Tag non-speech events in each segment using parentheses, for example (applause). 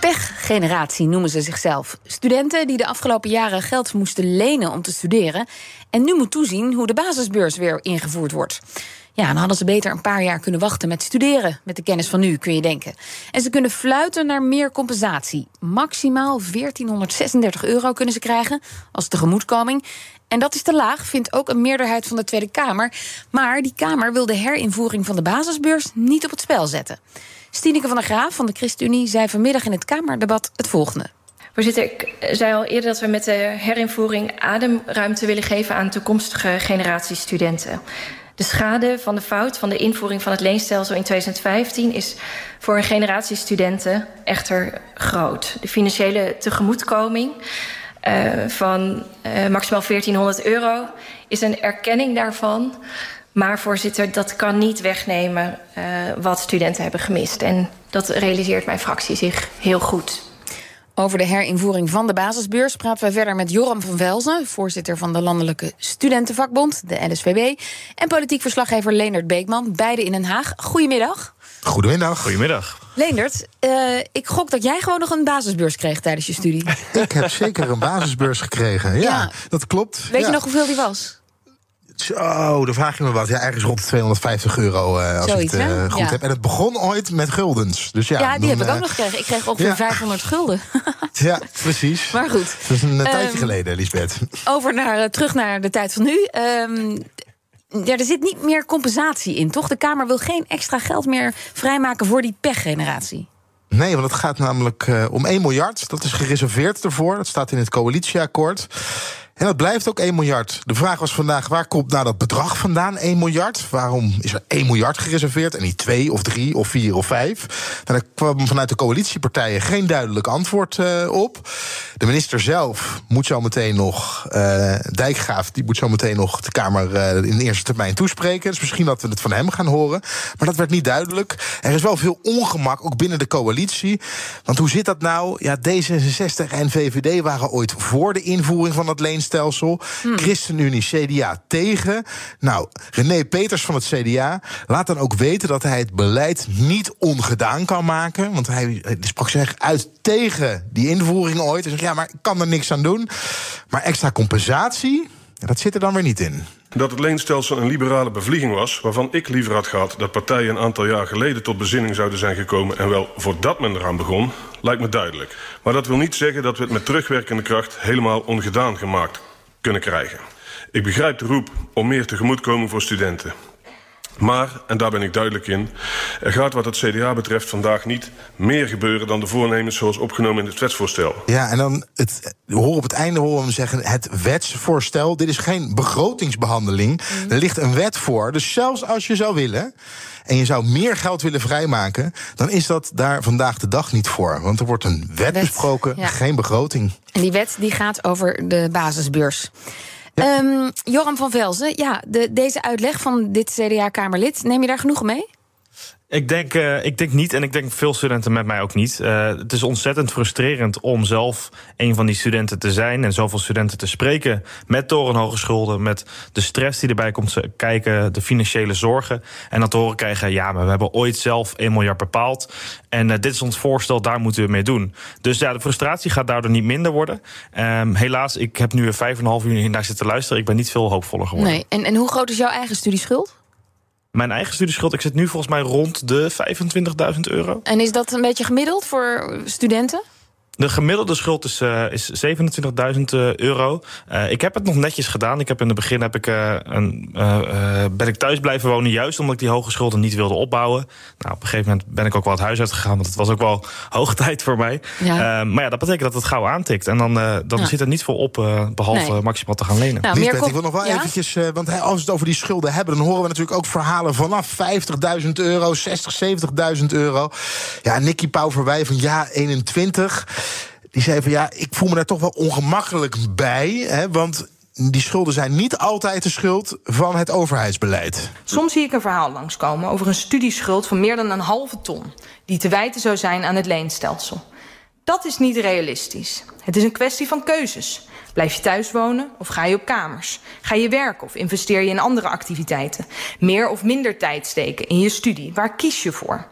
Pechgeneratie noemen ze zichzelf. Studenten die de afgelopen jaren geld moesten lenen om te studeren... en nu moet toezien hoe de basisbeurs weer ingevoerd wordt. Ja, dan hadden ze beter een paar jaar kunnen wachten met studeren... met de kennis van nu, kun je denken. En ze kunnen fluiten naar meer compensatie. Maximaal 1436 euro kunnen ze krijgen als tegemoetkoming. En dat is te laag, vindt ook een meerderheid van de Tweede Kamer. Maar die Kamer wil de herinvoering van de basisbeurs niet op het spel zetten. Stineke van der Graaf van de ChristenUnie zei vanmiddag in het Kamerdebat het volgende. Voorzitter, ik zei al eerder dat we met de herinvoering ademruimte willen geven aan toekomstige generaties studenten. De schade van de fout van de invoering van het leenstelsel in 2015 is voor een generatie studenten echter groot. De financiële tegemoetkoming uh, van uh, maximaal 1400 euro is een erkenning daarvan. Maar voorzitter, dat kan niet wegnemen uh, wat studenten hebben gemist. En dat realiseert mijn fractie zich heel goed. Over de herinvoering van de basisbeurs praten we verder met Joram van Velzen, voorzitter van de Landelijke Studentenvakbond, de LSVB, en politiek verslaggever Leonard Beekman, beide in Den Haag. Goedemiddag. Goedemiddag. Goedemiddag. Leendert, uh, ik gok dat jij gewoon nog een basisbeurs kreeg tijdens je studie. ik heb zeker een basisbeurs gekregen. Ja, ja. dat klopt. Weet ja. je nog hoeveel die was? Zo, dan vraag je me wat. Ja, ergens rond de 250 euro uh, als Zoiets, ik het uh, goed ja. heb. En het begon ooit met guldens. Dus ja, ja die dan, heb ik ook nog gekregen. Ik kreeg (laughs) ongeveer 500 gulden. (laughs) ja, precies. Maar goed. Dat is een um, tijdje Ehm, geleden, Lisbeth. Over naar, terug naar de tijd van nu. Um, ja, er zit niet meer compensatie in, toch? De Kamer wil geen extra geld meer vrijmaken voor die pechgeneratie. Nee, want het gaat namelijk uh, om 1 miljard. Dat is gereserveerd ervoor. Dat staat in het coalitieakkoord. En dat blijft ook 1 miljard. De vraag was vandaag, waar komt nou dat bedrag vandaan, 1 miljard? Waarom is er 1 miljard gereserveerd en niet 2 of 3 of 4 of 5? Nou, daar kwam vanuit de coalitiepartijen geen duidelijk antwoord uh, op. De minister zelf moet zo meteen nog, uh, Dijkgraaf, die moet zo meteen nog de Kamer uh, in de eerste termijn toespreken. Dus misschien dat we het van hem gaan horen. Maar dat werd niet duidelijk. Er is wel veel ongemak, ook binnen de coalitie. Want hoe zit dat nou? Ja, D66 en VVD waren ooit voor de invoering van dat leenstelsel Hmm. ChristenUnie, CDA tegen. Nou, René Peters van het CDA laat dan ook weten dat hij het beleid niet ongedaan kan maken. Want hij sprak zich uit tegen die invoering ooit. Hij zegt, ja, maar ik kan er niks aan doen. Maar extra compensatie, dat zit er dan weer niet in. Dat het leenstelsel een liberale bevlieging was, waarvan ik liever had gehad dat partijen een aantal jaar geleden tot bezinning zouden zijn gekomen en wel voordat men eraan begon, lijkt me duidelijk. Maar dat wil niet zeggen dat we het met terugwerkende kracht helemaal ongedaan gemaakt kunnen krijgen. Ik begrijp de roep om meer tegemoetkoming voor studenten. Maar, en daar ben ik duidelijk in, er gaat wat het CDA betreft vandaag niet meer gebeuren dan de voornemens zoals opgenomen in het wetsvoorstel. Ja, en dan het, we horen op het einde horen we hem zeggen: het wetsvoorstel. Dit is geen begrotingsbehandeling. Mm. Er ligt een wet voor. Dus zelfs als je zou willen en je zou meer geld willen vrijmaken, dan is dat daar vandaag de dag niet voor. Want er wordt een wet, wet besproken, ja. geen begroting. En die wet die gaat over de basisbeurs. Um, Joram van Velzen, ja, de, deze uitleg van dit CDA-Kamerlid, neem je daar genoeg mee? Ik denk, uh, ik denk niet en ik denk veel studenten met mij ook niet. Uh, het is ontzettend frustrerend om zelf een van die studenten te zijn... en zoveel studenten te spreken met torenhoge schulden... met de stress die erbij komt kijken, de financiële zorgen... en dan te horen krijgen, ja, maar we hebben ooit zelf 1 miljard bepaald... en uh, dit is ons voorstel, daar moeten we mee doen. Dus ja, de frustratie gaat daardoor niet minder worden. Um, helaas, ik heb nu vijf en een half uur naar zitten luisteren. Ik ben niet veel hoopvoller geworden. Nee, en, en hoe groot is jouw eigen studieschuld? Mijn eigen studieschuld, ik zit nu volgens mij rond de 25.000 euro. En is dat een beetje gemiddeld voor studenten? De gemiddelde schuld is, uh, is 27.000 euro. Uh, ik heb het nog netjes gedaan. Ik heb in het begin heb ik, uh, een, ben ik thuis blijven wonen, juist omdat ik die hoge schulden niet wilde opbouwen. Nou, op een gegeven moment ben ik ook wel het huis uitgegaan, want het was ook wel (laughs) hoog tijd voor mij. Ja. maar ja, dat betekent dat het gauw aantikt. En dan, dan ja. zit er niet veel op, behalve nee. maximaal te gaan lenen. Nou, Lisbeth, ik wil nog wel ja? eventjes, want als we het over die schulden hebben, dan horen we natuurlijk ook verhalen vanaf 50.000 euro, 60, 70.000 euro. Ja, Nicky Pauw van ja 21 Die zei van ja, ik voel me daar toch wel ongemakkelijk bij. Hè, want die schulden zijn niet altijd de schuld van het overheidsbeleid. Soms zie ik een verhaal langskomen over een studieschuld van meer dan een halve ton, die te wijten zou zijn aan het leenstelsel. Dat is niet realistisch. Het is een kwestie van keuzes. Blijf je thuis wonen of ga je op kamers? Ga je werken of investeer je in andere activiteiten? Meer of minder tijd steken in je studie? Waar kies je voor?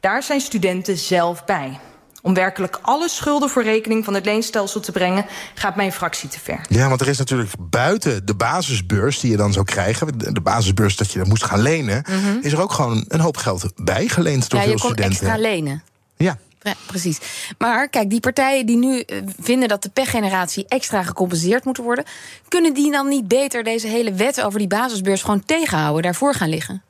Daar zijn studenten zelf bij. Om werkelijk alle schulden voor rekening van het leenstelsel te brengen, gaat mijn fractie te ver. Ja, want er is natuurlijk buiten de basisbeurs die je dan zou krijgen, de basisbeurs dat je er moest gaan lenen, is er ook gewoon een hoop geld bijgeleend door ja, je veel kon studenten. extra lenen. Ja. Ja, precies. Maar kijk, die partijen die nu eh, vinden dat de pechgeneratie extra gecompenseerd moet worden, kunnen die dan niet beter deze hele wet over die basisbeurs gewoon tegenhouden, daarvoor gaan liggen?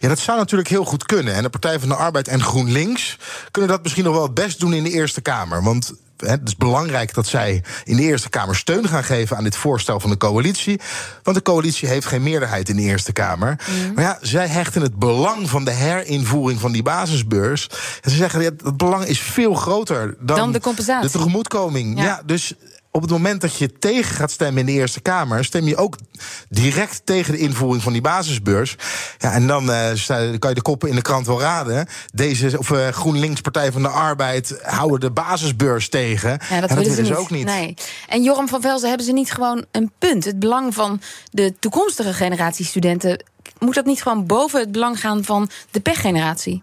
Ja, dat zou natuurlijk heel goed kunnen. En de Partij van de Arbeid en GroenLinks kunnen dat misschien nog wel het best doen in de Eerste Kamer. Want het is belangrijk dat zij in de Eerste Kamer steun gaan geven aan dit voorstel van de coalitie. Want de coalitie heeft geen meerderheid in de Eerste Kamer. Maar ja, zij hechten het belang van de herinvoering van die basisbeurs. En ze zeggen, ja, dat belang is veel groter dan, Dan de compensatie. De tegemoetkoming. Ja. ja dus op het moment dat je tegen gaat stemmen in de Eerste Kamer, stem je ook direct tegen de invoering van die basisbeurs. Ja, en dan eh, kan je de koppen in de krant wel raden. Deze of eh, GroenLinks Partij van de Arbeid houden de basisbeurs tegen. Ja, dat En willen ze niet. ook niet. Nee. En Joram van Velzen, hebben ze niet gewoon een punt? Het belang van de toekomstige generatie studenten... moet dat niet gewoon boven het belang gaan van de pechgeneratie?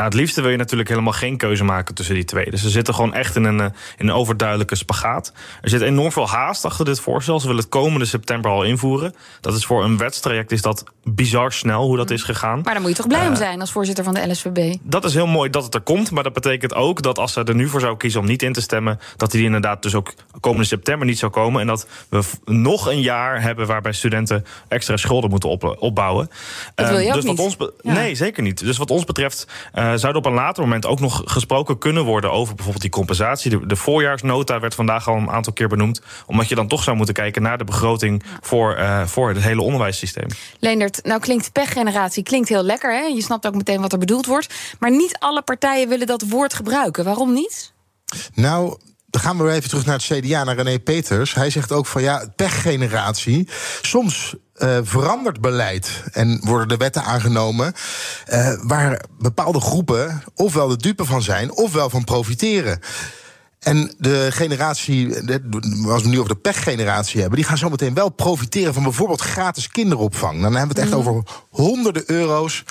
Nou, het liefste wil je natuurlijk helemaal geen keuze maken tussen die twee. Dus ze zitten gewoon echt in een, eh, in een overduidelijke spagaat. Er zit enorm veel haast achter dit voorstel. Ze willen het komende september al invoeren. Dat is voor een wetstraject is dat bizar snel hoe dat is gegaan. Maar daar moet je toch blij om Eh, zijn als voorzitter van de LSVB? Dat is heel mooi dat het er komt, maar dat betekent ook dat als ze er nu voor zou kiezen om niet in te stemmen, dat die inderdaad dus ook komende september niet zou komen. En dat we nog een jaar hebben waarbij studenten extra schulden moeten op, opbouwen. Dat wil je Eh, ook dus wat niet. ons Ja. Nee, zeker niet. Dus wat ons betreft eh, zou er op een later moment ook nog gesproken kunnen worden over bijvoorbeeld die compensatie. De, de voorjaarsnota werd vandaag al een aantal keer benoemd, omdat je dan toch zou moeten kijken naar de begroting voor, eh, voor het hele onderwijssysteem. Leendert, nou klinkt pechgeneratie klinkt heel lekker, hè? Je snapt ook meteen wat er bedoeld wordt. Maar niet alle partijen willen dat woord gebruiken. Waarom niet? Nou, dan gaan we weer even terug naar het CDA, naar René Peters. Hij zegt ook van ja, pechgeneratie. Soms eh, verandert beleid en worden de wetten aangenomen eh, waar bepaalde groepen ofwel de dupe van zijn ofwel van profiteren. En de generatie, als we nu over de pechgeneratie hebben, die gaan zometeen wel profiteren van bijvoorbeeld gratis kinderopvang. Dan hebben we het echt over honderden euro's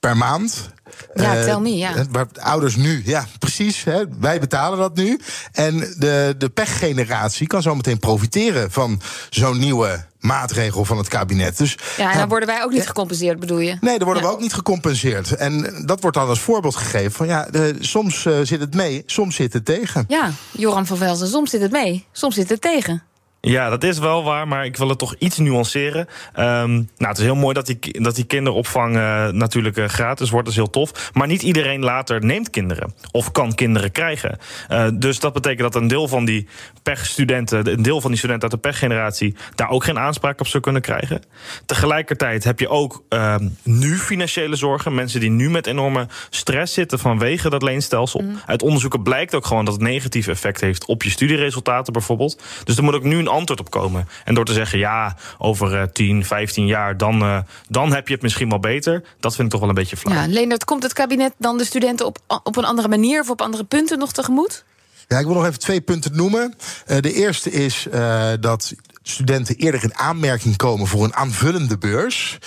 per maand. Ja, Eh, tel me, ja. eh, Waar ouders nu, ja, precies. Hè, wij betalen dat nu. En de, de pechgeneratie kan zometeen profiteren van zo'n nieuwe maatregel van het kabinet. Dus Ja, en dan worden wij ook niet gecompenseerd, bedoel je? Nee, daar worden Ja. we ook niet gecompenseerd. En dat wordt dan als voorbeeld gegeven van ja, de, soms eh, zit het mee, soms zit het tegen. Ja, Joram van Velzen, soms zit het mee, soms zit het tegen. Ja, dat is wel waar, maar ik wil het toch iets nuanceren. Ehm, nou, het is heel mooi dat die, dat die kinderopvang eh, natuurlijk eh, gratis wordt. Dat is heel tof. Maar niet iedereen later neemt kinderen. Of kan kinderen krijgen. Eh, dus dat betekent dat een deel van die pechstudenten... een deel van die studenten uit de pechgeneratie... daar ook geen aanspraak op zou kunnen krijgen. Tegelijkertijd heb je ook ehm, nu financiële zorgen. Mensen die nu met enorme stress zitten vanwege dat leenstelsel. Uit onderzoeken blijkt ook gewoon dat het negatief effect heeft... op je studieresultaten bijvoorbeeld. Dus er moet ook nu een antwoord op komen. En door te zeggen, ja, over eh, 10, 15 jaar... Dan, eh, dan heb je het misschien wel beter. Dat vind ik toch wel een beetje flauw. Ja, Leendert, komt het kabinet dan de studenten op, op een andere manier of op andere punten nog tegemoet? Ja, ik wil nog even twee punten noemen. Eh, de eerste is eh, dat studenten eerder in aanmerking komen voor een aanvullende beurs.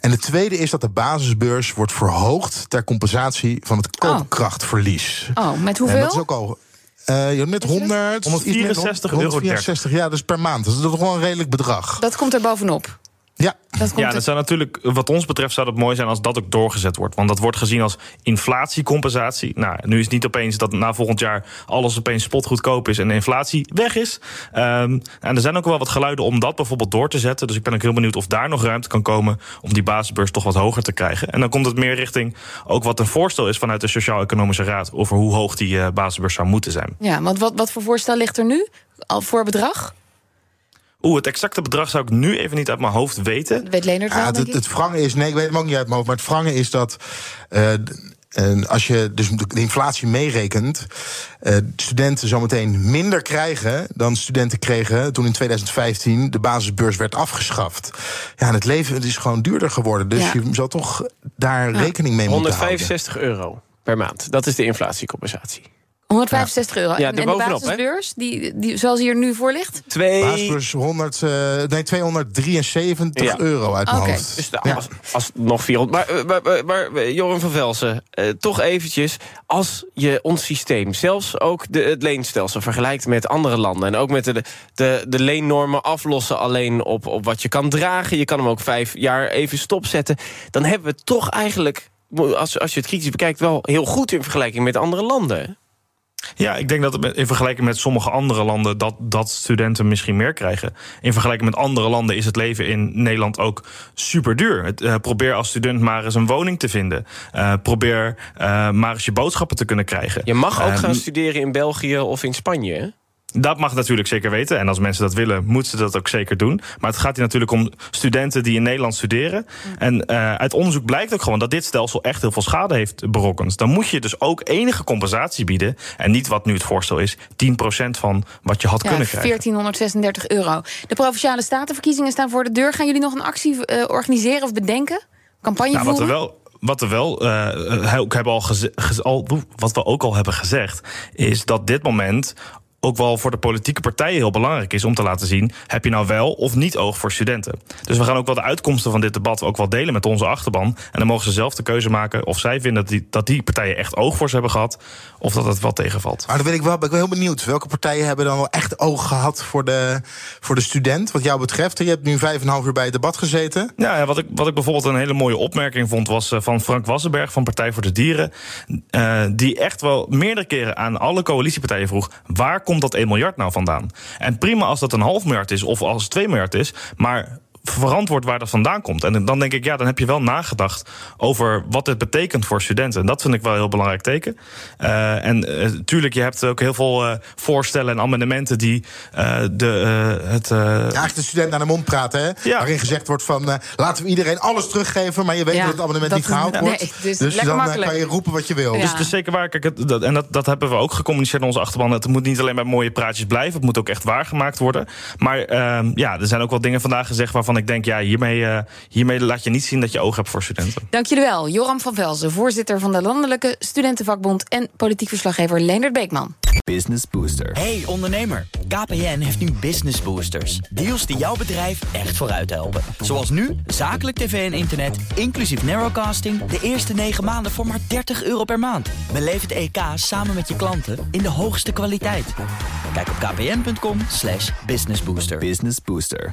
En de tweede is dat de basisbeurs wordt verhoogd ter compensatie van het koopkrachtverlies. Oh, met En hoeveel? dat is ook al. Eh, ja, met 100, 164 euro 164, ja, dat is per maand. Dat is toch wel een redelijk bedrag. Dat komt er bovenop. Ja. Dat komt Ja, dat zou natuurlijk, wat ons betreft, zou het mooi zijn als dat ook doorgezet wordt. Want dat wordt gezien als inflatiecompensatie. Nou, nu is het niet opeens dat na volgend jaar alles opeens spotgoedkoop is en de inflatie weg is. Ehm, en er zijn ook wel wat geluiden om dat bijvoorbeeld door te zetten. Dus ik ben ook heel benieuwd of daar nog ruimte kan komen om die basisbeurs toch wat hoger te krijgen. En dan komt het meer richting ook wat een voorstel is vanuit de Sociaal-Economische Raad over hoe hoog die eh, basisbeurs zou moeten zijn. Ja, want wat, wat voor voorstel ligt er nu? Al voor bedrag? Oeh, het exacte bedrag zou ik nu even niet uit mijn hoofd weten. Weet wel, Ja, denk het, ik. het wrangen is, nee, ik weet het ook niet uit mijn hoofd, maar het wrangen is dat eh, En als je dus de inflatie meerekent, uh, studenten zometeen minder krijgen dan studenten kregen toen in 2015 de basisbeurs werd afgeschaft. Ja, en het leven het is gewoon duurder geworden. Dus je zal toch daar rekening mee moeten houden. 165 euro per maand. Dat is de inflatiecompensatie. 165 euro. Ja, en de basisbeurs, die, die, zoals hier nu voor ligt? Twee... Basisbeurs 100, uh, nee, 273 ja. euro uit mijn okay. hoofd. Dus ja. als, als nog 400. Maar, maar, maar, maar Joram van Velsen, uh, toch eventjes. Als je ons systeem, zelfs ook de, het leenstelsel... vergelijkt met andere landen... en ook met de, de, de leennormen aflossen alleen op, op wat je kan dragen... je kan hem ook vijf jaar even stopzetten... dan hebben we toch eigenlijk, als, als je het kritisch bekijkt... wel heel goed in vergelijking met andere landen. Ja, ik denk dat in vergelijking met sommige andere landen dat, dat studenten misschien meer krijgen. In vergelijking met andere landen is het leven in Nederland ook super duur. Uh, probeer als student maar eens een woning te vinden. Uh, probeer uh, maar eens je boodschappen te kunnen krijgen. Je mag ook gaan studeren in België of in Spanje. Dat mag natuurlijk zeker weten. En als mensen dat willen, moeten ze dat ook zeker doen. Maar het gaat hier natuurlijk om studenten die in Nederland studeren. En uh, uit onderzoek blijkt ook gewoon dat dit stelsel echt heel veel schade heeft berokkend. Dan moet je dus ook enige compensatie bieden. En niet wat nu het voorstel is, 10% van wat je had ja, kunnen krijgen. 1436 euro. De provinciale statenverkiezingen staan voor de deur. Gaan jullie nog een actie uh, organiseren of bedenken? Campagne nou, voeren? Wat er wel wat we wel uh, hebben al, al wat we ook al hebben gezegd, is dat dit moment ook wel voor de politieke partijen heel belangrijk is om te laten zien: heb je nou wel of niet oog voor studenten? Dus we gaan ook wel de uitkomsten van dit debat ook wel delen met onze achterban. En dan mogen ze zelf de keuze maken of zij vinden dat die, dat die partijen echt oog voor ze hebben gehad, of dat het wel tegenvalt. Maar dan ben ik wel, ben ik wel heel benieuwd. Welke partijen hebben dan wel echt oog gehad voor de, voor de student? Wat jou betreft, je hebt nu vijf en een half uur bij het debat gezeten. Ja, wat ik, wat ik bijvoorbeeld een hele mooie opmerking vond, was eh, van Frank Wassenberg van Partij voor de Dieren. Uh, die echt wel meerdere keren aan alle coalitiepartijen vroeg: waar komt dat 1 miljard nou vandaan? En prima als dat een half miljard is of als het 2 miljard is, maar verantwoord waar dat vandaan komt. En dan denk ik, ja, dan heb je wel nagedacht over wat het betekent voor studenten. En dat vind ik wel een heel belangrijk teken. Uh, en uh, tuurlijk, je hebt ook heel veel uh, voorstellen en amendementen die de, het. ja, eigenlijk de student naar de mond praten, hè? Ja. Waarin gezegd wordt van laten we iedereen alles teruggeven, maar je weet ja, dat het amendement niet gehaald wordt. Nee, dus, dus dan makkelijk. kan je roepen wat je wil. Ja. Dus het is zeker waar. Kijk, het, dat, en dat, dat hebben we ook gecommuniceerd in onze achterban. Het moet niet alleen bij mooie praatjes blijven, het moet ook echt waargemaakt worden. Maar ehm, ja, er zijn ook wel dingen vandaag gezegd waarvan ik denk, ja, hiermee, uh, hiermee laat je niet zien dat je oog hebt voor studenten. Dank jullie wel. Joram van Velzen, voorzitter van de Landelijke Studentenvakbond en politiek verslaggever Leendert Beekman. Business Booster. Hey ondernemer, KPN heeft nu Business Boosters. Deals die jouw bedrijf echt vooruit helpen. Zoals nu, zakelijk tv en internet, inclusief narrowcasting... de eerste 9 maanden voor maar 30 euro per maand. Beleef het EK samen met je klanten in de hoogste kwaliteit. Kijk op kpn.com businessbooster. Business Booster.